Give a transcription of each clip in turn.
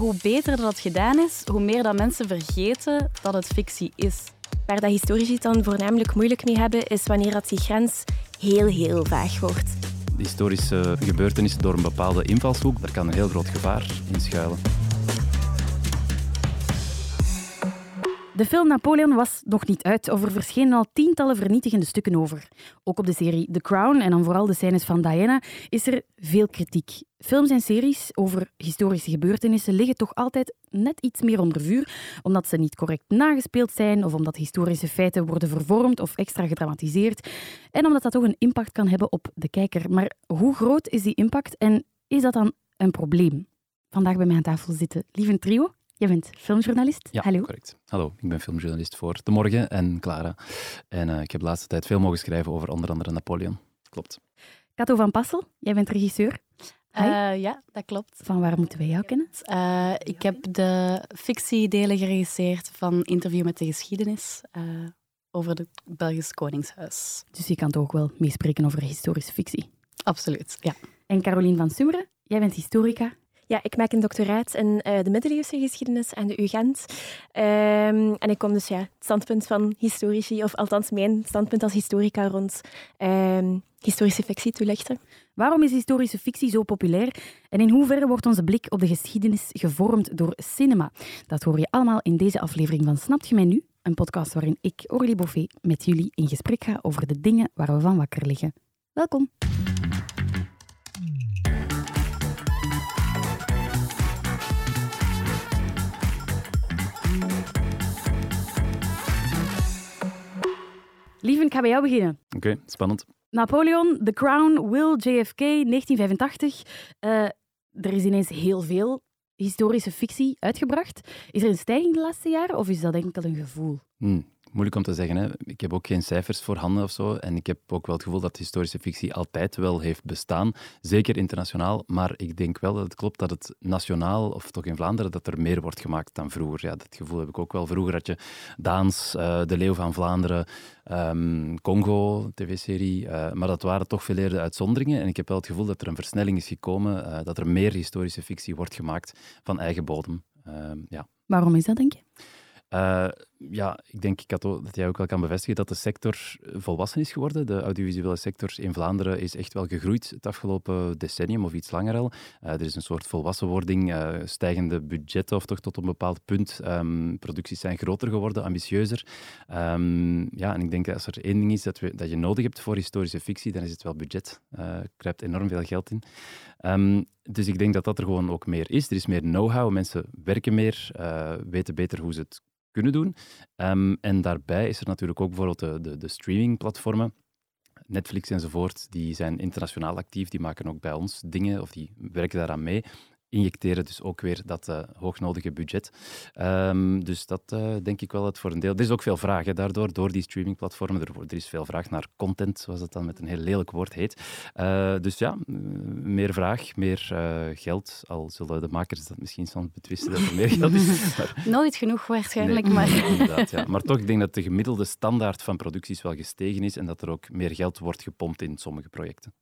hoe beter dat gedaan is, hoe meer dat mensen vergeten dat het fictie is. Waar dat historici het dan voornamelijk moeilijk mee hebben, is wanneer dat die grens heel, heel vaag wordt. Historische gebeurtenissen door een bepaalde invalshoek, daar kan een heel groot gevaar in schuilen. De film Napoleon was nog niet uit, of er verschenen al tientallen vernietigende stukken over. Ook op de serie The Crown en dan vooral de scènes van Diana is er veel kritiek. Films en series over historische gebeurtenissen liggen toch altijd net iets meer onder vuur, omdat ze niet correct nagespeeld zijn of omdat historische feiten worden vervormd of extra gedramatiseerd en omdat dat toch een impact kan hebben op de kijker. Maar hoe groot is die impact en is dat dan een probleem? Vandaag bij mij aan tafel zitten Lieve Trio. Je bent filmjournalist. Ja, Hallo. correct. Hallo, ik ben filmjournalist voor De Morgen en Clara. En uh, ik heb de laatste tijd veel mogen schrijven over onder andere Napoleon. Klopt. Kato van Passel, jij bent regisseur. Uh, ja, dat klopt. Van waar moeten wij jou kennen? Uh, ik heb de fictiedelen geregisseerd van Interview met de Geschiedenis over het Belgisch Koningshuis. Dus je kan toch ook wel meespreken over historische fictie? Absoluut, ja. En Caroline van Soemeren, jij bent historica ja, ik maak een doctoraat in uh, de middeleeuwse geschiedenis aan de UGent. Um, en ik kom dus ja, het standpunt van historici, of althans mijn standpunt als historica rond um, historische fictie toelichten. Waarom is historische fictie zo populair en in hoeverre wordt onze blik op de geschiedenis gevormd door cinema? Dat hoor je allemaal in deze aflevering van Snapt je mij nu? Een podcast waarin ik, Aurélie Boffet, met jullie in gesprek ga over de dingen waar we van wakker liggen. Welkom! Lieven, ik ga bij jou beginnen. Oké, spannend. Napoleon, The Crown, Will, JFK, 1985. Uh, er is ineens heel veel historische fictie uitgebracht. Is er een stijging de laatste jaren of is dat enkel een gevoel? Hmm. Moeilijk om te zeggen. Hè. Ik heb ook geen cijfers voorhanden of zo. En ik heb ook wel het gevoel dat historische fictie altijd wel heeft bestaan. Zeker internationaal. Maar ik denk wel dat het klopt dat het nationaal, of toch in Vlaanderen, dat er meer wordt gemaakt dan vroeger. Ja, dat gevoel heb ik ook wel. Vroeger had je Daans, uh, De Leeuw van Vlaanderen, um, Congo, tv-serie. Uh, maar dat waren toch veel eerder uitzonderingen. En ik heb wel het gevoel dat er een versnelling is gekomen. Uh, dat er meer historische fictie wordt gemaakt van eigen bodem. Ehm, ja. Waarom is dat, denk je? Uh, ja, ik denk Kato, dat jij ook wel kan bevestigen dat de sector volwassen is geworden. De audiovisuele sector in Vlaanderen is echt wel gegroeid het afgelopen decennium of iets langer al. Uh, er is een soort volwassenwording, uh, stijgende budgetten of toch tot een bepaald punt. Um, producties zijn groter geworden, ambitieuzer. Um, ja, en ik denk dat als er één ding is dat, we, dat je nodig hebt voor historische fictie, dan is het wel budget. er kruipt enorm veel geld in. Um, dus ik denk dat dat er gewoon ook meer is. Er is meer know-how, mensen werken meer, weten beter hoe ze het kunnen doen. Um, en daarbij is er natuurlijk ook bijvoorbeeld de, de, de streamingplatformen. Netflix enzovoort, die zijn internationaal actief, die maken ook bij ons dingen of die werken daaraan mee injecteren dus ook weer dat uh, hoognodige budget. Um, dus dat uh, denk ik wel het voor een deel. Er is ook veel vraag hè, daardoor, door die streamingplatformen. Er, er, is veel vraag naar content, zoals het dan met een heel lelijk woord heet. Uh, dus ja, meer vraag, meer geld. Al zullen de makers dat misschien soms betwisten dat er meer geld is. Maar... Nooit genoeg waarschijnlijk, nee, maar... Inderdaad, ja. Maar toch, ik denk dat de gemiddelde standaard van producties wel gestegen is en dat er ook meer geld wordt gepompt in sommige projecten.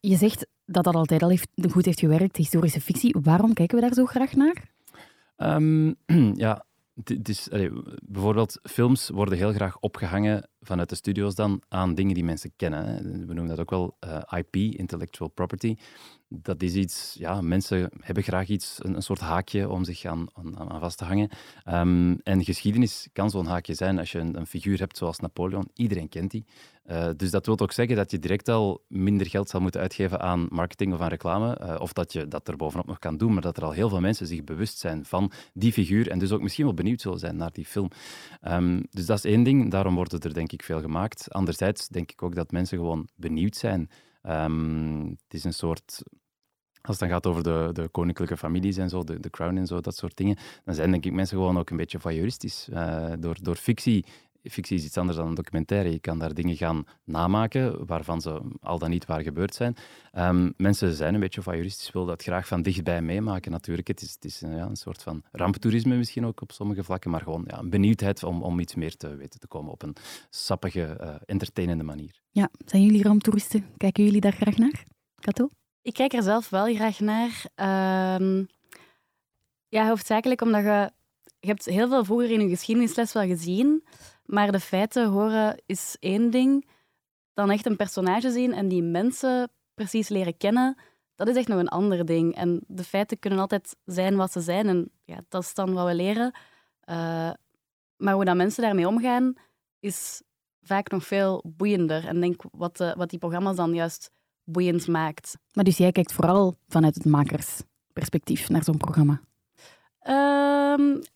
Je zegt dat dat altijd al heeft, goed heeft gewerkt, historische fictie. Waarom kijken we daar zo graag naar? Um, ja, het is, bijvoorbeeld films worden heel graag opgehangen vanuit de studio's dan aan dingen die mensen kennen. We noemen dat ook wel eh, IP, intellectual property. Dat is iets, ja, mensen hebben graag iets, een, soort haakje om zich aan, aan, vast te hangen. Um, en geschiedenis kan zo'n haakje zijn als je een, een, figuur hebt zoals Napoleon. Iedereen kent die. Uh, dus dat wil ook zeggen dat je direct al minder geld zal moeten uitgeven aan marketing of aan reclame. Uh, of dat je dat er bovenop nog kan doen, maar dat er al heel veel mensen zich bewust zijn van die figuur en dus ook misschien wel benieuwd zullen zijn naar die film. Um, dus dat is één ding. Daarom worden er denk ik veel gemaakt. Anderzijds denk ik ook dat mensen gewoon benieuwd zijn. Um, het is een soort als het dan gaat over de, de koninklijke families en zo, de, de crown en zo, dat soort dingen, dan zijn denk ik mensen gewoon ook een beetje voyeuristisch. Uh, door, door fictie fictie is iets anders dan een documentaire. Je kan daar dingen gaan namaken waarvan ze al dan niet waar gebeurd zijn. Um, mensen zijn een beetje voyeuristisch, willen dat graag van dichtbij meemaken natuurlijk. Het is, het is ja, een soort van ramptoerisme misschien ook op sommige vlakken, maar gewoon ja, een benieuwdheid om, om iets meer te weten te komen op een sappige, uh, entertainende manier. Ja, zijn jullie ramptoeristen? Kijken jullie daar graag naar? Kato? Ik kijk er zelf wel graag naar. Um, Ja, hoofdzakelijk omdat je... Je hebt heel veel vroeger in je geschiedenisles wel gezien, maar de feiten horen is één ding. Dan echt een personage zien en die mensen precies leren kennen, dat is echt nog een ander ding. En de feiten kunnen altijd zijn wat ze zijn. En ja, dat is dan wat we leren. Uh, maar hoe dat mensen daarmee omgaan, is vaak nog veel boeiender. En denk wat, de, wat die programma's dan juist boeiend maakt. Maar dus jij kijkt vooral vanuit het makersperspectief naar zo'n programma? Um, ik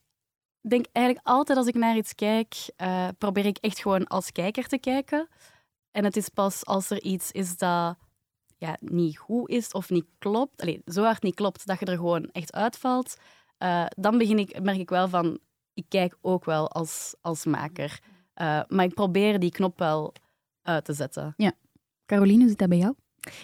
denk eigenlijk altijd als ik naar iets kijk, uh, probeer ik echt gewoon als kijker te kijken. En het is pas als er iets is dat ja, niet goed is of niet klopt, allez, zo hard niet klopt dat je er gewoon echt uitvalt, uh, dan begin ik, merk ik wel van, ik kijk ook wel als, als maker. Uh, maar ik probeer die knop wel uit te zetten. Ja. Caroline, zit dat bij jou?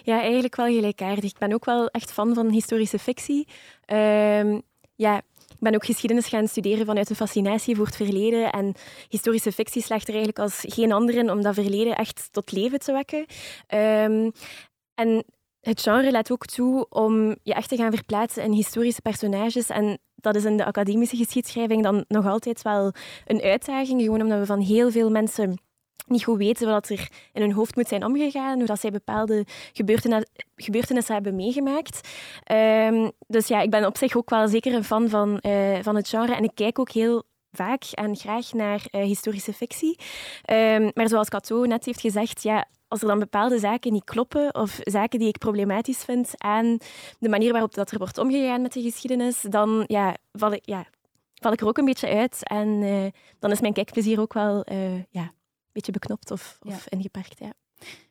Ja, eigenlijk wel gelijkaardig. Ik ben ook wel echt fan van historische fictie. Uh, ja, ik ben ook geschiedenis gaan studeren vanuit een fascinatie voor het verleden. En historische fictie slaagt er eigenlijk als geen andere in om dat verleden echt tot leven te wekken. Um, en het genre laat ook toe om je echt te gaan verplaatsen in historische personages. En dat is in de academische geschiedschrijving dan nog altijd wel een uitdaging. Gewoon omdat we van heel veel mensen niet goed weten wat er in hun hoofd moet zijn omgegaan, hoe dat zij bepaalde gebeurtenissen hebben meegemaakt. Um, dus ja, ik ben op zich ook wel zeker een fan van, uh, van het genre. En ik kijk ook heel vaak en graag naar uh, historische fictie. Um, maar zoals Cato net heeft gezegd, ja, als er dan bepaalde zaken niet kloppen of zaken die ik problematisch vind aan de manier waarop dat er wordt omgegaan met de geschiedenis, dan ja, val, ik, ja, val ik er ook een beetje uit. En uh, dan is mijn kijkplezier ook wel ja, beetje beknopt of, of ja. ingeperkt. Ja.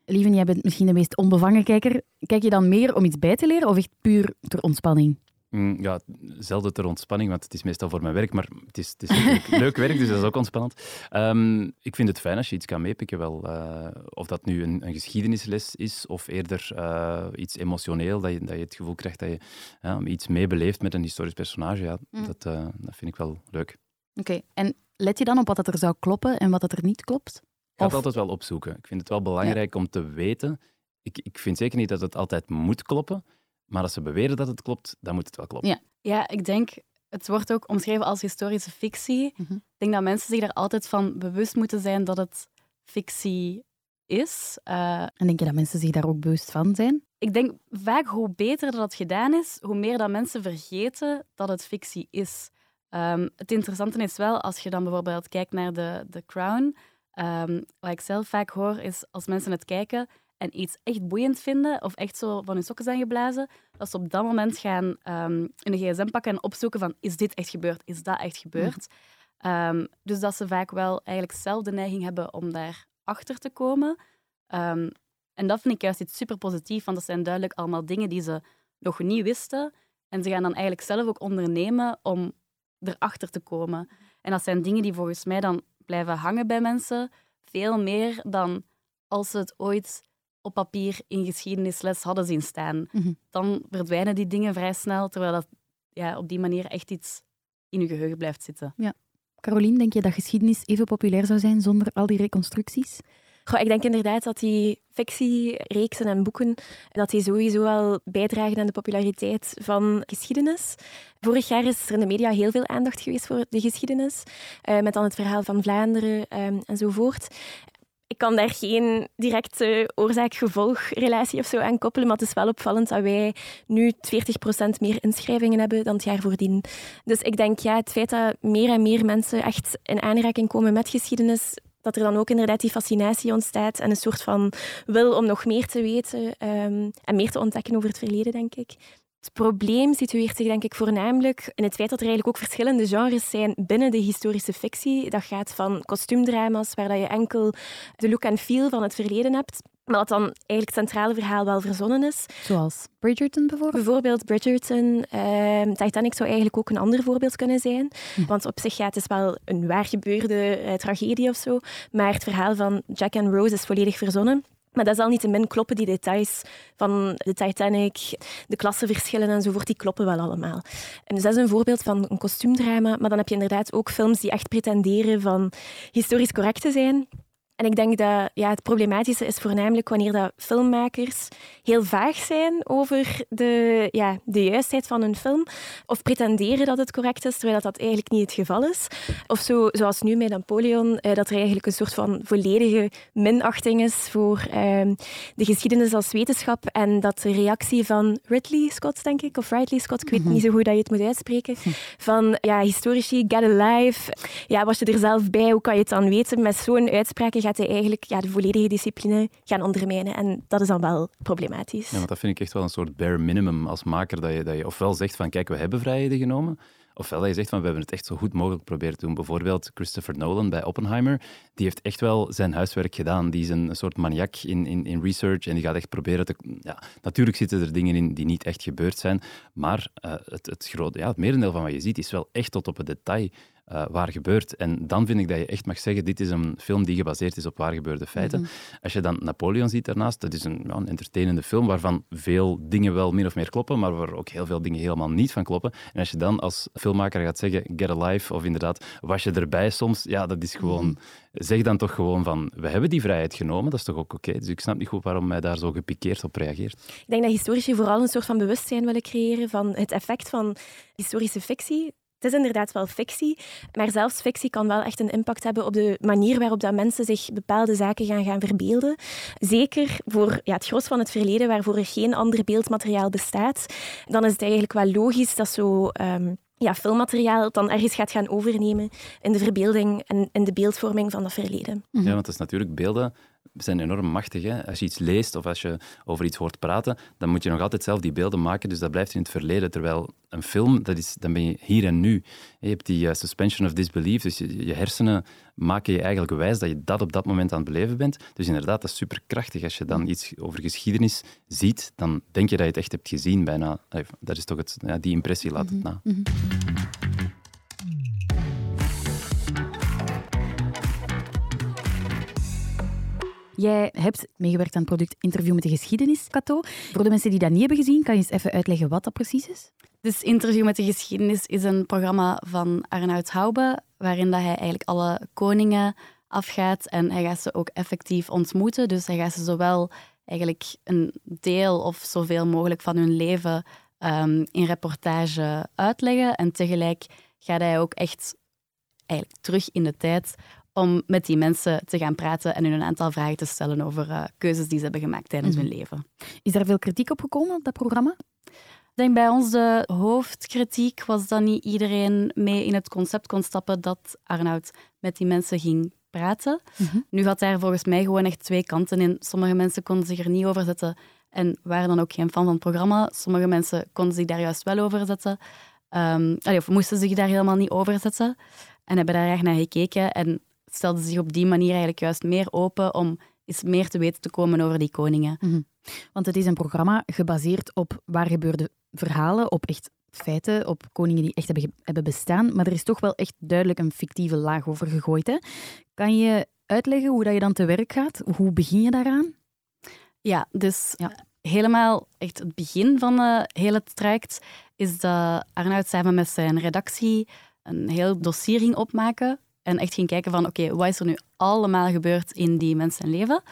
Lieven, jij bent misschien de meest onbevangen kijker. Kijk je dan meer om iets bij te leren of echt puur ter ontspanning? Mm, ja, zelden ter ontspanning, want het is meestal voor mijn werk, maar het is, het is leuk werk, dus dat is ook ontspannend. Um, ik vind het fijn als je iets kan meepikken, wel. Uh, of dat nu een, een, geschiedenisles is, of eerder uh, iets emotioneel, dat je, dat je het gevoel krijgt dat je ja, iets meebeleeft met een historisch personage. Ja, mm. dat, uh, dat vind ik wel leuk. Oké, okay. en let je dan op wat er zou kloppen en wat er niet klopt? Ik ga het altijd wel opzoeken. Ik vind het wel belangrijk ja. om te weten. Ik, ik vind zeker niet dat het altijd moet kloppen, maar als ze beweren dat het klopt, dan moet het wel kloppen. Ja, ja ik denk, het wordt ook omschreven als historische fictie. Mm -hmm. Ik denk dat mensen zich daar altijd van bewust moeten zijn dat het fictie is. Uh, en denk je dat mensen zich daar ook bewust van zijn? Ik denk vaak hoe beter dat het gedaan is, hoe meer dat mensen vergeten dat het fictie is. Um, het interessante is wel, als je dan bijvoorbeeld kijkt naar de, The Crown, um, wat ik zelf vaak hoor, is als mensen het kijken, en iets echt boeiend vinden of echt zo van hun sokken zijn geblazen, dat ze op dat moment gaan um, een gsm pakken en opzoeken van is dit echt gebeurd, is dat echt gebeurd. Mm. Um, dus dat ze vaak wel eigenlijk zelf de neiging hebben om daar achter te komen. Um, en dat vind ik juist iets super positief, want dat zijn duidelijk allemaal dingen die ze nog niet wisten. En ze gaan dan eigenlijk zelf ook ondernemen om erachter te komen. En dat zijn dingen die volgens mij dan blijven hangen bij mensen, veel meer dan als ze het ooit op papier in geschiedenisles hadden zien staan. Mm -hmm. Dan verdwijnen die dingen vrij snel, terwijl dat ja, op die manier echt iets in je geheugen blijft zitten. Ja. Carolien, denk je dat geschiedenis even populair zou zijn zonder al die reconstructies? Goh, ik denk inderdaad dat die fictiereeksen en boeken dat die sowieso wel bijdragen aan de populariteit van geschiedenis. Vorig jaar is er in de media heel veel aandacht geweest voor de geschiedenis, uh, met dan het verhaal van Vlaanderen um, enzovoort ik kan daar geen directe oorzaak-gevolgrelatie of zo aan koppelen, maar het is wel opvallend dat wij nu 40% meer inschrijvingen hebben dan het jaar voordien. Dus ik denk, ja, het feit dat meer en meer mensen echt in aanraking komen met geschiedenis, dat er dan ook inderdaad die fascinatie ontstaat en een soort van wil om nog meer te weten um, en meer te ontdekken over het verleden, denk ik. Het probleem situeert zich denk ik voornamelijk in het feit dat er eigenlijk ook verschillende genres zijn binnen de historische fictie. Dat gaat van kostuumdrama's, waar dat je enkel de look en feel van het verleden hebt, maar dat dan eigenlijk het centrale verhaal wel verzonnen is. Zoals Bridgerton bijvoorbeeld? Bijvoorbeeld Bridgerton. Uh, Titanic zou eigenlijk ook een ander voorbeeld kunnen zijn. Hm. Want op zich ja, het is wel een waar gebeurde uh, tragedie of zo. Maar het verhaal van Jack and Rose is volledig verzonnen. Maar dat zal niet te min kloppen, die details van de Titanic, de klassenverschillen enzovoort, die kloppen wel allemaal. En dus dat is een voorbeeld van een kostuumdrama, maar dan heb je inderdaad ook films die echt pretenderen van historisch correct te zijn. En ik denk dat ja, het problematische is voornamelijk wanneer dat filmmakers heel vaag zijn over de, ja, de juistheid van een film. Of pretenderen dat het correct is, terwijl dat, dat eigenlijk niet het geval is. Of zo, zoals nu met Napoleon, eh, dat er eigenlijk een soort van volledige minachting is voor eh, de geschiedenis als wetenschap. En dat de reactie van Ridley Scott, denk ik, of Ridley Scott, ik weet niet zo hoe dat je het moet uitspreken, van ja, historici, get alive. Ja, was je er zelf bij? Hoe kan je het dan weten? Met zo'n uitspraken gaat hij eigenlijk ja, de volledige discipline gaan ondermijnen. En dat is dan wel problematisch. Ja, want dat vind ik echt wel een soort bare minimum als maker. Dat je, dat je ofwel zegt van kijk, we hebben vrijheden genomen. Ofwel dat je zegt van we hebben het echt zo goed mogelijk proberen te doen. Bijvoorbeeld Christopher Nolan bij Oppenheimer. Die heeft echt wel zijn huiswerk gedaan. Die is een, soort maniak in, in, in research en die gaat echt proberen te... Ja, natuurlijk zitten er dingen in die niet echt gebeurd zijn, maar uh, het, het, grote, ja, het merendeel van wat je ziet is wel echt tot op het detail uh, waar gebeurt. En dan vind ik dat je echt mag zeggen, dit is een film die gebaseerd is op waar gebeurde feiten. Mhm. Als je dan Napoleon ziet daarnaast, dat is een, ja, een entertainende film waarvan veel dingen wel min of meer kloppen, maar waar ook heel veel dingen helemaal niet van kloppen. En als je dan als filmmaker gaat zeggen, get alive, of inderdaad, was je erbij soms, ja, dat is gewoon... Mhm. Zeg dan toch gewoon van, we hebben die vrijheid genomen, dat is toch ook oké. Dus ik snap niet goed waarom mij daar zo gepikeerd op reageert. Ik denk dat historici vooral een soort van bewustzijn willen creëren van het effect van historische fictie is inderdaad wel fictie, maar zelfs fictie kan wel echt een impact hebben op de manier waarop dat mensen zich bepaalde zaken gaan, gaan verbeelden. Zeker voor ja, het gros van het verleden, waarvoor er geen ander beeldmateriaal bestaat, dan is het eigenlijk wel logisch dat zo... Ehm, ja, filmmateriaal dan ergens gaat gaan overnemen in de verbeelding en in de beeldvorming van dat verleden. Ja, want het is natuurlijk beelden zijn enorm machtig. Hè? Als je iets leest of als je over iets hoort praten, dan moet je nog altijd zelf die beelden maken. Dus dat blijft in het verleden. Terwijl een film, dat is, dan ben je hier en nu. Je hebt die uh, suspension of disbelief. Dus je, je, hersenen maken je eigenlijk wijs dat je dat op dat moment aan het beleven bent. Dus inderdaad, dat is superkrachtig. Als je dan iets over geschiedenis ziet, dan denk je dat je het echt hebt gezien bijna. Dat is toch het, ja, die impressie laat het na. Mhm. Jij hebt meegewerkt aan het product Interview met de Geschiedenis, Cato. Voor de mensen die dat niet hebben gezien, kan je eens even uitleggen wat dat precies is? Dus Interview met de Geschiedenis is een programma van Arnoud Haube, waarin dat hij eigenlijk alle koningen afgaat en hij gaat ze ook effectief ontmoeten. Dus hij gaat ze zowel eigenlijk een deel of zoveel mogelijk van hun leven um, in reportage uitleggen en tegelijk gaat hij ook echt eigenlijk terug in de tijd om met die mensen te gaan praten en hun een aantal vragen te stellen over uh, keuzes die ze hebben gemaakt tijdens mhm. hun leven. Is daar veel kritiek op gekomen op dat programma? Ik denk bij ons de hoofdkritiek was dat niet iedereen mee in het concept kon stappen dat Arnoud met die mensen ging praten. Mhm. Nu had daar volgens mij gewoon echt twee kanten in. Sommige mensen konden zich er niet over zetten en waren dan ook geen fan van het programma. Sommige mensen konden zich daar juist wel over zetten. Um, of moesten zich daar helemaal niet over zetten. En hebben daar echt naar gekeken. En stelde zich op die manier eigenlijk juist meer open om eens meer te weten te komen over die koningen. Mhm. Want het is een programma gebaseerd op waar gebeurde verhalen, op echt feiten, op koningen die echt hebben, hebben bestaan. Maar er is toch wel echt duidelijk een fictieve laag over gegooid. Hè? Kan je uitleggen hoe dat je dan te werk gaat? Hoe begin je daaraan? Ja, dus ja. helemaal echt het begin van uh, heel het traject is dat Arnoud samen met zijn redactie een heel dossier ging opmaken en echt ging kijken van, oké, wat is er nu allemaal gebeurd in die mensen leven?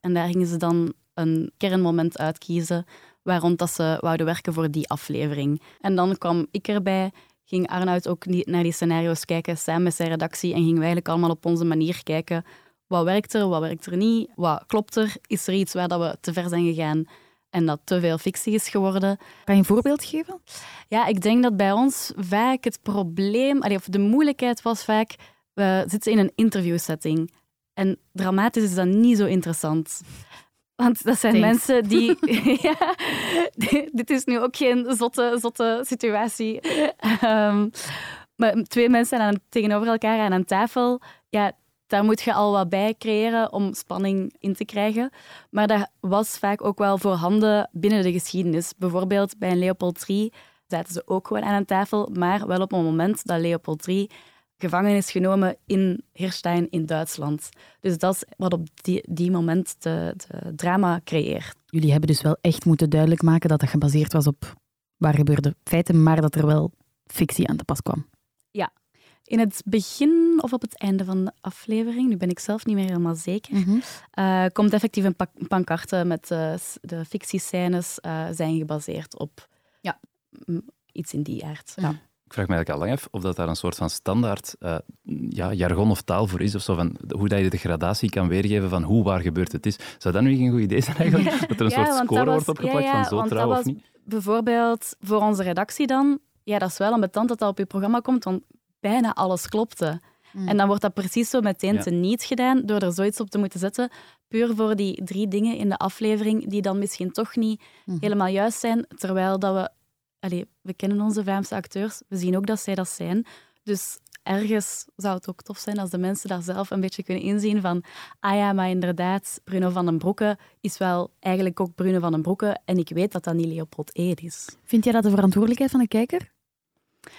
En daar gingen ze dan een kernmoment uitkiezen waarom dat ze wouden werken voor die aflevering. En dan kwam ik erbij, ging Arnoud ook naar die scenario's kijken, samen met zijn redactie, en gingen we eigenlijk allemaal op onze manier kijken. Wat werkt er, wat werkt er niet? Wat klopt er? Is er iets waar dat we te ver zijn gegaan en dat te veel fictie is geworden? Kan je een voorbeeld geven? Ja, ik denk dat bij ons vaak het probleem, of de moeilijkheid was vaak we zitten in een interviewsetting. En dramatisch is dat niet zo interessant. Want dat zijn mensen die... ja, dit is nu ook geen zotte, zotte situatie. Um, maar twee mensen aan, tegenover elkaar aan een tafel, ja, daar moet je al wat bij creëren om spanning in te krijgen. Maar dat was vaak ook wel voorhanden binnen de geschiedenis. Bijvoorbeeld bij een Leopold III zaten ze ook gewoon aan een tafel, maar wel op een moment dat Leopold III gevangenis genomen in Hirstein in Duitsland. Dus dat is wat op die, die moment de, de drama creëert. Jullie hebben dus wel echt moeten duidelijk maken dat dat gebaseerd was op waar gebeurde feiten, maar dat er wel fictie aan te pas kwam. Ja, in het begin of op het einde van de aflevering, nu ben ik zelf niet meer helemaal zeker, Mhm. eh, komt effectief een pancarte met eh, de fictiescènes eh, zijn gebaseerd op ja, m, iets in die aard. Ja. Ik vraag me eigenlijk al lang af of dat daar een soort van standaard eh, ja, jargon of taal voor is, of zo, van hoe dat je de gradatie kan weergeven van hoe waar gebeurd het is. Zou dat nu geen goed idee zijn eigenlijk? Dat er een Ja, soort score was- wordt opgeplakt ja, ja, van zo trouw of niet? Bijvoorbeeld voor onze redactie dan, ja, dat is wel ambetant dat dat op je programma komt, want bijna alles klopte. Mm. En dan wordt dat precies zo meteen Ja. teniet gedaan door er zoiets op te moeten zetten, puur voor die drie dingen in de aflevering die dan misschien toch niet Mhm. helemaal juist zijn, terwijl dat we... Allee, we kennen onze Vlaamse acteurs, we zien ook dat zij dat zijn. Dus ergens zou het ook tof zijn als de mensen daar zelf een beetje kunnen inzien van ah ja, maar inderdaad, Bruno van den Broeke is wel eigenlijk ook Bruno van den Broeke en ik weet dat dat niet Leopold Eed is. Vind jij dat de verantwoordelijkheid van de kijker?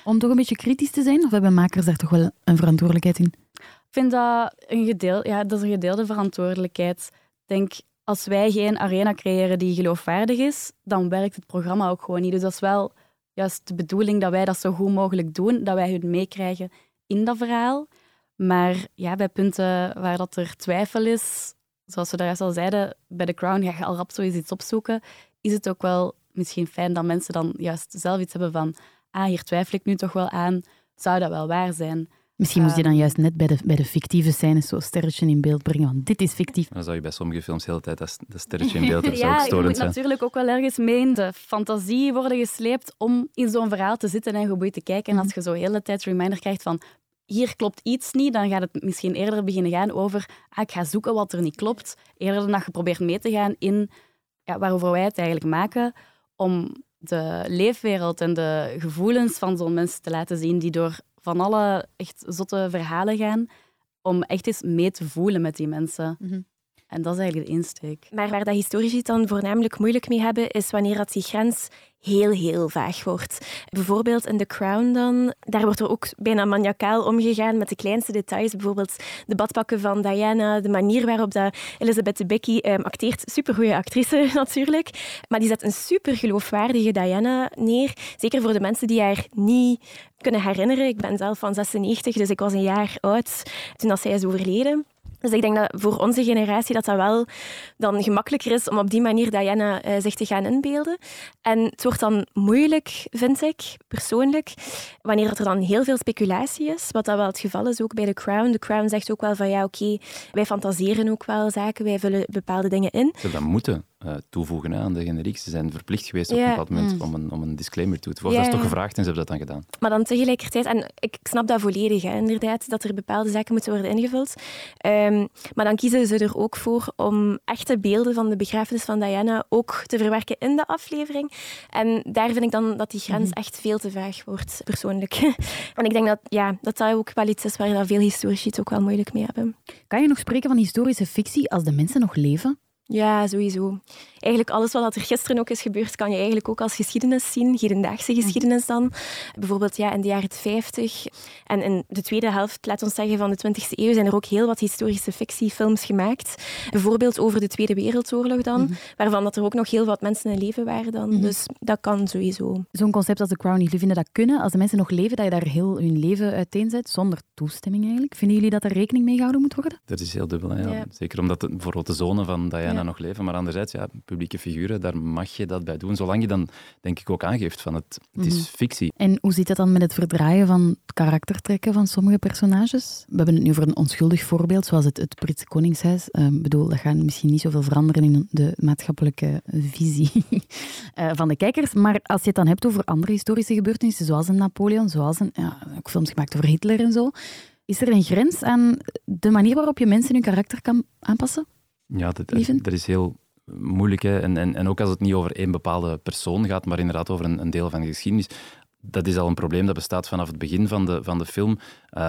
Om toch een beetje kritisch te zijn? Of hebben makers daar toch wel een verantwoordelijkheid in? Ik vind dat een, gedeel, ja, dat is een gedeelde verantwoordelijkheid. Ik denk, als wij geen arena creëren die geloofwaardig is, dan werkt het programma ook gewoon niet. Dus dat is wel juist de bedoeling dat wij dat zo goed mogelijk doen, dat wij hun meekrijgen in dat verhaal. Maar ja, bij punten waar dat er twijfel is, zoals we daar al zeiden, bij The Crown ga je al rap zoiets iets opzoeken, is het ook wel misschien fijn dat mensen dan juist zelf iets hebben van ah, hier twijfel ik nu toch wel aan, zou dat wel waar zijn? Misschien moest je dan Ehm. juist net bij de, bij de fictieve scènes zo'n sterretje in beeld brengen, want dit is fictief. Dan zou je bij sommige films de hele tijd dat, sterretje in beeld hebben. zou ook Ja, je moet zijn. natuurlijk ook wel ergens mee in de fantasie worden gesleept om in zo'n verhaal te zitten en geboeid te kijken. En als je zo de hele tijd reminder krijgt van hier klopt iets niet, dan gaat het misschien eerder beginnen gaan over ah, ik ga zoeken wat er niet klopt, eerder dan dat je probeert mee te gaan in ja, waarover wij het eigenlijk maken, om de leefwereld en de gevoelens van zo'n mensen te laten zien die door van alle echt zotte verhalen gaan, om echt eens mee te voelen met die mensen. Mhm. En dat is eigenlijk de insteek. Maar waar dat historici dan voornamelijk moeilijk mee hebben, is wanneer dat die grens heel, heel vaag wordt. Bijvoorbeeld in The Crown dan, daar wordt er ook bijna maniacaal omgegaan met de kleinste details. Bijvoorbeeld de badpakken van Diana, de manier waarop dat Elizabeth Debicki um, acteert. Supergoeie actrice natuurlijk, maar die zet een super geloofwaardige Diana neer. Zeker voor de mensen die haar niet kunnen herinneren. Ik ben zelf van 96, dus ik was een jaar oud toen dat zij is overleden. Dus ik denk dat voor onze generatie dat dat wel dan gemakkelijker is om op die manier Diana uh, zich te gaan inbeelden. En het wordt dan moeilijk, vind ik, persoonlijk, wanneer er dan heel veel speculatie is, wat dat wel het geval is ook bij The Crown. The Crown zegt ook wel van ja, oké, wij fantaseren ook wel zaken, wij vullen bepaalde dingen in. Ze dat moeten uh, toevoegen aan de generiek. Ze zijn verplicht geweest op een bepaald moment Mm. om, een, om een disclaimer toe te voegen. Ja, Dat is toch gevraagd en ze hebben dat dan gedaan. Maar dan tegelijkertijd, en ik snap dat volledig, hè, inderdaad, dat er bepaalde zaken moeten worden ingevuld. Ehm, maar dan kiezen ze er ook voor om echte beelden van de begrafenis van Diana ook te verwerken in de aflevering. En daar vind ik dan dat die grens Mhm. echt veel te vaag wordt, persoonlijk. en ik denk dat ja, dat, dat ook wel iets is waar dat veel historici het ook wel moeilijk mee hebben. Kan je nog spreken van historische fictie als de mensen nog leven? Ja, sowieso. Eigenlijk alles wat er gisteren ook is gebeurd, kan je eigenlijk ook als geschiedenis zien, hedendaagse geschiedenis dan. Bijvoorbeeld ja, in de jaren 50 en in de tweede helft, laat ons zeggen, van de 20e eeuw zijn er ook heel wat historische fictiefilms gemaakt. Bijvoorbeeld over de Tweede Wereldoorlog dan, Mhm. waarvan dat er ook nog heel wat mensen in leven waren dan. Mhm. Dus dat kan sowieso. Zo'n concept als The Crown, jullie vinden dat kunnen? Als de mensen nog leven, dat je daar heel hun leven uiteenzet, zonder toestemming eigenlijk? Vinden jullie dat er rekening mee gehouden moet worden? Dat is heel dubbel. Hè, ja. Ja. Zeker omdat de, bijvoorbeeld de zonen van Diana Ja. Nog leven. Maar anderzijds, ja, publieke figuren, daar mag je dat bij doen. Zolang je dan, denk ik, ook aangeeft van het, het is Mhm. fictie. En hoe zit dat dan met het verdraaien van karaktertrekken van sommige personages? We hebben het nu over een onschuldig voorbeeld, zoals het, het Britse Koningshuis. Ik bedoel, dat gaat misschien niet zoveel veranderen in de maatschappelijke visie eh, van de kijkers. Maar als je het dan hebt over andere historische gebeurtenissen, zoals een Napoleon, zoals een, ja, ook films gemaakt over Hitler en zo, is er een grens aan de manier waarop je mensen hun karakter kan aanpassen? Ja, dat, is heel moeilijk. Hè. En, en, en ook als het niet over één bepaalde persoon gaat, maar inderdaad over een, een deel van de geschiedenis. Dat is al een probleem dat bestaat vanaf het begin van de, van de film. Uh,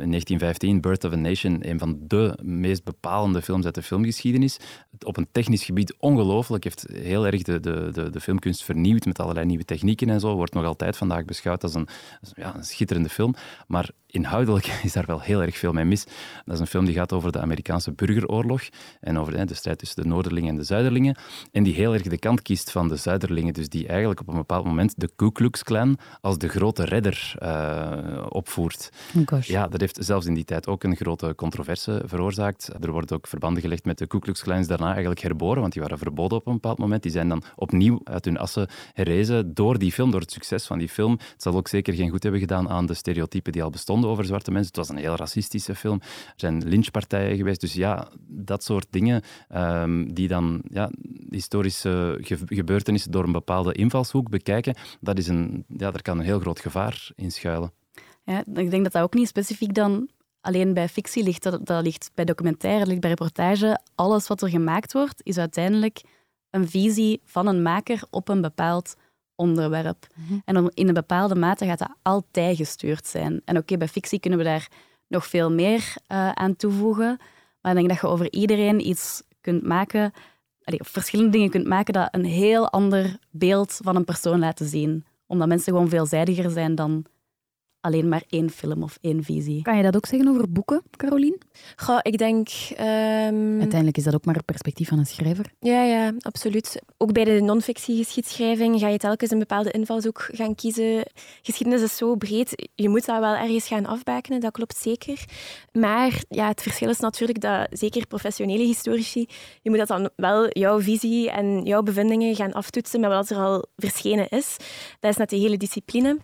in 1915, Birth of a Nation, een van de meest bepalende films uit de filmgeschiedenis. Op een technisch gebied ongelooflijk. Heeft heel erg de, de, de, de filmkunst vernieuwd met allerlei nieuwe technieken en zo. Wordt nog altijd vandaag beschouwd als een, als, ja, een schitterende film. Maar inhoudelijk is daar wel heel erg veel mee mis. Dat is een film die gaat over de Amerikaanse burgeroorlog en over hè, de strijd tussen de Noorderlingen en de Zuiderlingen. En die heel erg de kant kiest van de Zuiderlingen. Dus die eigenlijk op een bepaald moment de Ku Klux Klan als de grote redder uh, opvoert. Ja, dat heeft zelfs in die tijd ook een grote controverse veroorzaakt. Er worden ook verbanden gelegd met de Ku Klux Klans daarna eigenlijk herboren, want die waren verboden op een bepaald moment. Die zijn dan opnieuw uit hun assen herrezen door die film, door het succes van die film. Het zal ook zeker geen goed hebben gedaan aan de stereotypen die al bestonden over zwarte mensen. Het was een heel racistische film. Er zijn lynchpartijen geweest. Dus ja, dat soort dingen um, die dan ja, historische gebeurtenissen door een bepaalde invalshoek bekijken, dat is een, ja, daar kan een heel groot gevaar in schuilen. Ja, ik denk dat dat ook niet specifiek dan alleen bij fictie ligt. Dat, dat ligt bij documentaire, dat ligt bij reportage. Alles wat er gemaakt wordt, is uiteindelijk een visie van een maker op een bepaald onderwerp. Mhm. En in een bepaalde mate gaat dat altijd gestuurd zijn. En oké, bij fictie kunnen we daar nog veel meer uh, aan toevoegen. Maar ik denk dat je over iedereen iets kunt maken, of verschillende dingen kunt maken dat een heel ander beeld van een persoon laten zien. Omdat mensen gewoon veelzijdiger zijn dan alleen maar één film of één visie. Kan je dat ook zeggen over boeken, Caroline? Goh, ik denk... Um... Uiteindelijk is dat ook maar het perspectief van een schrijver. Ja, ja, absoluut. Ook bij de non-fictie-geschiedschrijving ga je telkens een bepaalde invalshoek gaan kiezen. Geschiedenis is zo breed, je moet dat wel ergens gaan afbakenen, dat klopt zeker. Maar ja, het verschil is natuurlijk dat, zeker professionele historici, je moet dat dan wel jouw visie en jouw bevindingen gaan aftoetsen met wat er al verschenen is. Dat is net de hele discipline.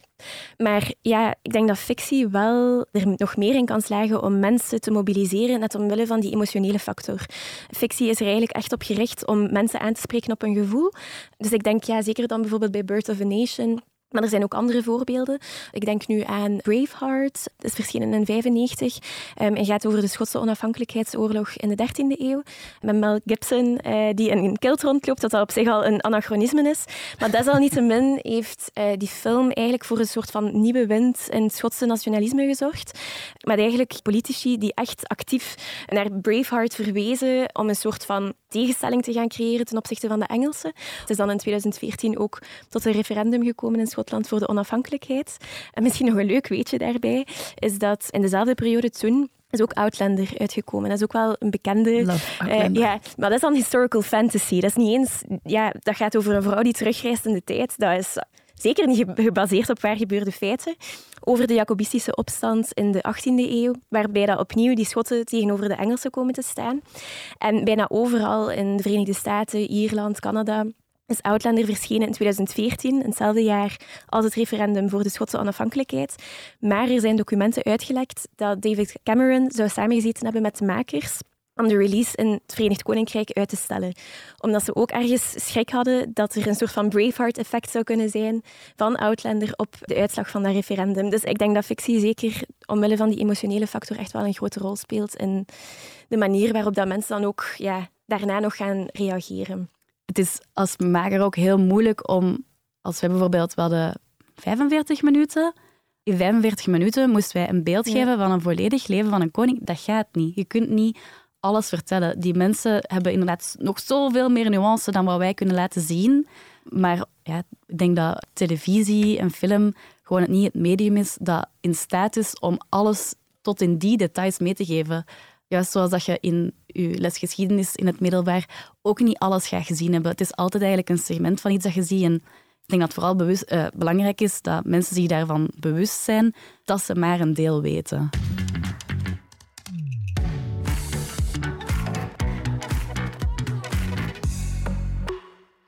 Maar ja, ik denk dat fictie wel er nog meer in kan slagen om mensen te mobiliseren, net omwille van die emotionele factor. Fictie is er eigenlijk echt op gericht om mensen aan te spreken op een gevoel. Dus ik denk, ja, zeker dan bijvoorbeeld bij Birth of a Nation, maar er zijn ook andere voorbeelden. Ik denk nu aan Braveheart, dat is verschenen in 1995 um, en gaat over de Schotse onafhankelijkheidsoorlog in de 13e eeuw. Met Mel Gibson, uh, die in een kilt rondloopt, dat dat op zich al een anachronisme is. Maar desalniettemin heeft uh, die film eigenlijk voor een soort van nieuwe wind in Schotse nationalisme gezorgd. Met eigenlijk politici die echt actief naar Braveheart verwezen om een soort van tegenstelling te gaan creëren ten opzichte van de Engelsen. Het is dan in 2014 ook tot een referendum gekomen in Schotland voor de onafhankelijkheid. En misschien nog een leuk weetje daarbij, is dat in dezelfde periode toen is ook Outlander uitgekomen. Dat is ook wel een bekende. Uh, ja, maar dat is dan historical fantasy. Dat is niet eens. Ja, dat gaat over een vrouw die terugreist in de tijd. Dat is zeker niet gebaseerd op waar gebeurde feiten. Over de Jacobistische opstand in de 18e eeuw, waarbij dat opnieuw die Schotten tegenover de Engelsen komen te staan. En bijna overal in de Verenigde Staten, Ierland, Canada is Outlander verschenen in 2014, hetzelfde jaar als het referendum voor de Schotse onafhankelijkheid. Maar er zijn documenten uitgelekt dat David Cameron zou samengezeten hebben met de makers om de release in het Verenigd Koninkrijk uit te stellen. Omdat ze ook ergens schrik hadden dat er een soort van Braveheart-effect zou kunnen zijn van Outlander op de uitslag van dat referendum. Dus ik denk dat fictie zeker omwille van die emotionele factor echt wel een grote rol speelt in de manier waarop dat mensen dan ook ja, daarna nog gaan reageren het is als maker ook heel moeilijk om, als we bijvoorbeeld, we hadden 45 minuten. In 45 minuten moesten wij een beeld geven van een volledig leven van een koning. Dat gaat niet. Je kunt niet alles vertellen. Die mensen hebben inderdaad nog zoveel meer nuance dan wat wij kunnen laten zien. Maar ja, ik denk dat televisie en film gewoon niet het medium is dat in staat is om alles tot in die details mee te geven. Juist zoals dat je in je lesgeschiedenis in het middelbaar ook niet alles gaat gezien hebben. Het is altijd eigenlijk een segment van iets dat je ziet. En ik denk dat het vooral bewust, uh, belangrijk is dat mensen zich daarvan bewust zijn dat ze maar een deel weten.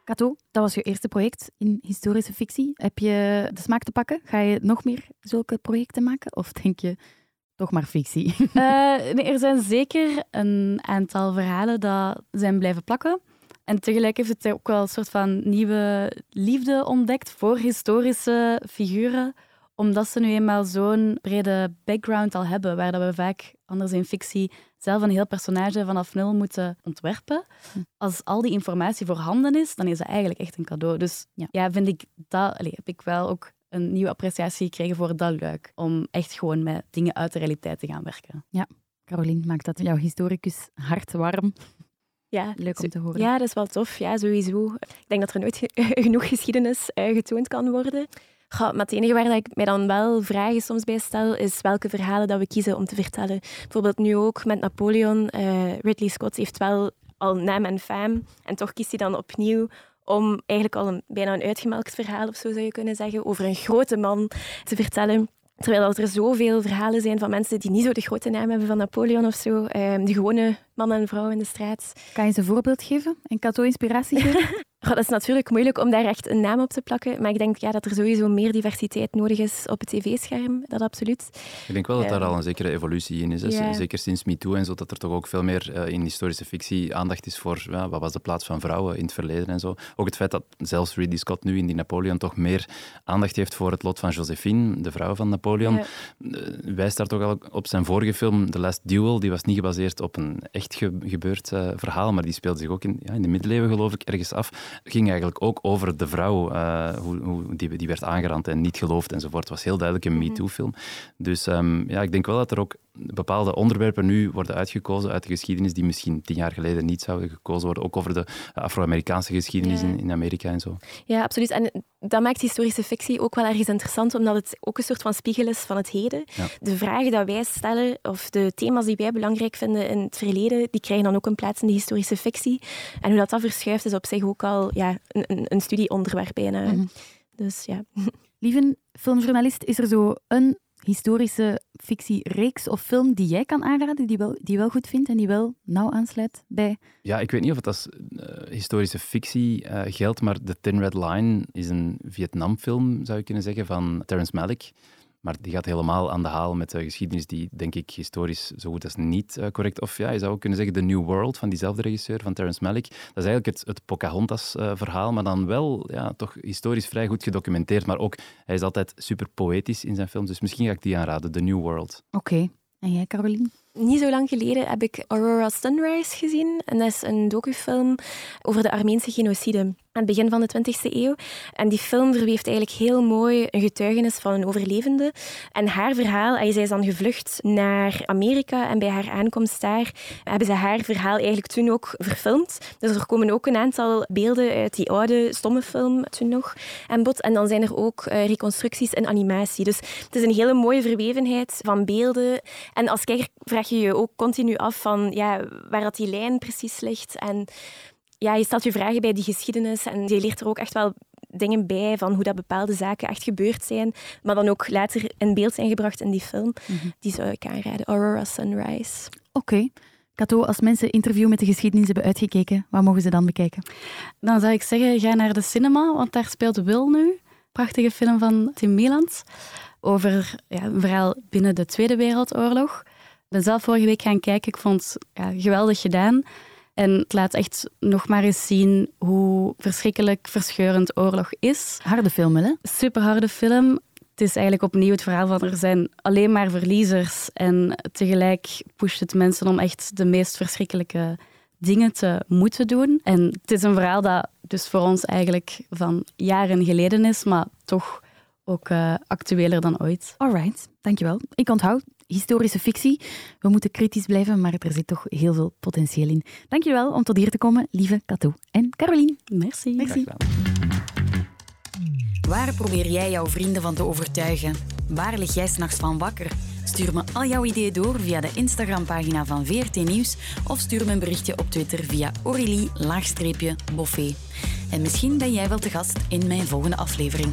Kato, dat was je eerste project in historische fictie. Heb je de smaak te pakken? Ga je nog meer zulke projecten maken? Of denk je, toch maar fictie. Uh, nee, er zijn zeker een aantal verhalen dat zijn blijven plakken. En tegelijk heeft het ook wel een soort van nieuwe liefde ontdekt voor historische figuren, omdat ze nu eenmaal zo'n brede background al hebben, waar dat we vaak anders in fictie zelf een heel personage vanaf nul moeten ontwerpen. Hm. Als al die informatie voorhanden is, dan is dat eigenlijk echt een cadeau. Dus ja, ja vind ik dat, allez, heb ik wel ook een nieuwe appreciatie gekregen voor dat luik. Om echt gewoon met dingen uit de realiteit te gaan werken. Ja, Caroline, maakt dat jouw historicus hart warm? Ja, leuk om te horen. Ja, dat is wel tof. Ja, sowieso. Ik denk dat er nooit genoeg geschiedenis uh, getoond kan worden. maar het enige waar ik mij dan wel vragen soms bij stel, is welke verhalen dat we kiezen om te vertellen. Bijvoorbeeld nu ook met Napoleon. Uh, Ridley Scott heeft wel al naam en faam. En toch kiest hij dan opnieuw om eigenlijk al een, bijna een uitgemelkt verhaal of zo zou je kunnen zeggen, over een grote man te vertellen. Terwijl er zoveel verhalen zijn van mensen die niet zo de grote naam hebben van Napoleon of zo. Um, de gewone man en vrouw in de straat. Kan je ze een voorbeeld geven? En Kato inspiratie geven? dat is natuurlijk moeilijk om daar echt een naam op te plakken. Maar ik denk ja, dat er sowieso meer diversiteit nodig is op het tv-scherm. Dat absoluut. Ik denk wel dat daar al een zekere evolutie in is. Zeker sinds MeToo en zo, dat er toch ook veel meer uh, in historische fictie aandacht is voor ja, wat was de plaats van vrouwen in het verleden en zo. Ook het feit dat zelfs Ridley Scott nu in die Napoleon toch meer aandacht heeft voor het lot van Josephine, de vrouw van Napoleon. Uh, wijst daar toch al op zijn vorige film, The Last Duel. Die was niet gebaseerd op een echt gebeurd uh, verhaal, maar die speelde zich ook in, ja, in de middeleeuwen, geloof ik, ergens af ging eigenlijk ook over de vrouw, uh, hoe, hoe, die, die werd aangerand en niet geloofd enzovoort. Het was heel duidelijk een mhm. MeToo-film. Dus um, ja, ik denk wel dat er ook bepaalde onderwerpen nu worden uitgekozen uit de geschiedenis die misschien tien jaar geleden niet zouden gekozen worden. Ook over de Afro-Amerikaanse geschiedenis in, in, Amerika en zo. Ja, absoluut. En dat maakt historische fictie ook wel ergens interessant, omdat het ook een soort van spiegel is van het heden. De vragen die wij stellen, of de thema's die wij belangrijk vinden in het verleden, die krijgen dan ook een plaats in de historische fictie. En hoe dat, dat verschuift, is op zich ook al ja, een, een studieonderwerp bijna. Mhm. Dus ja. Lieve filmjournalist, is er zo een historische fictiereeks of film die jij kan aanraden, die, wel, die wel goed vindt en die wel nauw aansluit bij... Ja, ik weet niet of het als uh, historische fictie uh, geldt, maar The Thin Red Line is een Vietnamfilm, zou je kunnen zeggen, van Terrence Malick. Maar die gaat helemaal aan de haal met de geschiedenis die, denk ik, historisch zo goed als niet uh, correct... Of ja, je zou ook kunnen zeggen The New World van diezelfde regisseur, van Terrence Malick. Dat is eigenlijk het, het Pocahontas-verhaal, maar dan wel ja, toch historisch vrij goed gedocumenteerd. Maar ook, hij is altijd super poëtisch in zijn films, dus misschien ga ik die aanraden, The New World. Oké. En jij, Caroline? Niet zo lang geleden heb ik Aurora Sunrise gezien. En dat is een docufilm over de Armeense genocide aan het begin van de 20e eeuw. En die film verweeft eigenlijk heel mooi een getuigenis van een overlevende. En haar verhaal, zij is dan gevlucht naar Amerika en bij haar aankomst daar hebben ze haar verhaal eigenlijk toen ook verfilmd. Dus er komen ook een aantal beelden uit die oude stomme film toen nog aan bod. En dan zijn er ook uh, reconstructies en animatie. Dus het is een hele mooie verwevenheid van beelden. En als kijker vraag je je ook continu af van ja, waar dat die lijn precies ligt. En ja, je stelt je vragen bij die geschiedenis en je leert er ook echt wel dingen bij van hoe dat bepaalde zaken echt gebeurd zijn, maar dan ook later in beeld zijn gebracht in die film. Mhm. Die zou ik aanraden, Aurora Sunrise. Oké. Okay. Kato, als mensen interview met de geschiedenis hebben uitgekeken, wat mogen ze dan bekijken? Dan zou ik zeggen, ga naar de cinema, want daar speelt Will nu. Prachtige film van Tim Mieland over ja, een verhaal binnen de Tweede Wereldoorlog. Ik ben zelf vorige week gaan kijken, ik vond het ja, geweldig gedaan. En het laat echt nog maar eens zien hoe verschrikkelijk verscheurend oorlog is. Harde film, hè? Super harde film. Het is eigenlijk opnieuw het verhaal van er zijn alleen maar verliezers. En tegelijk pusht het mensen om echt de meest verschrikkelijke dingen te moeten doen. En het is een verhaal dat dus voor ons eigenlijk van jaren geleden is, maar toch ook uh, actueler dan ooit. Alright, dankjewel. Ik onthoud historische fictie. We moeten kritisch blijven, maar er zit toch heel veel potentieel in. Dankjewel om tot hier te komen, lieve Kato en Caroline. Merci. Merci. Waar probeer jij jouw vrienden van te overtuigen? Waar lig jij s'nachts van wakker? Stuur me al jouw ideeën door via de Instagram-pagina van VRT Nieuws of stuur me een berichtje op Twitter via Aurélie-Boffé. En misschien ben jij wel te gast in mijn volgende aflevering.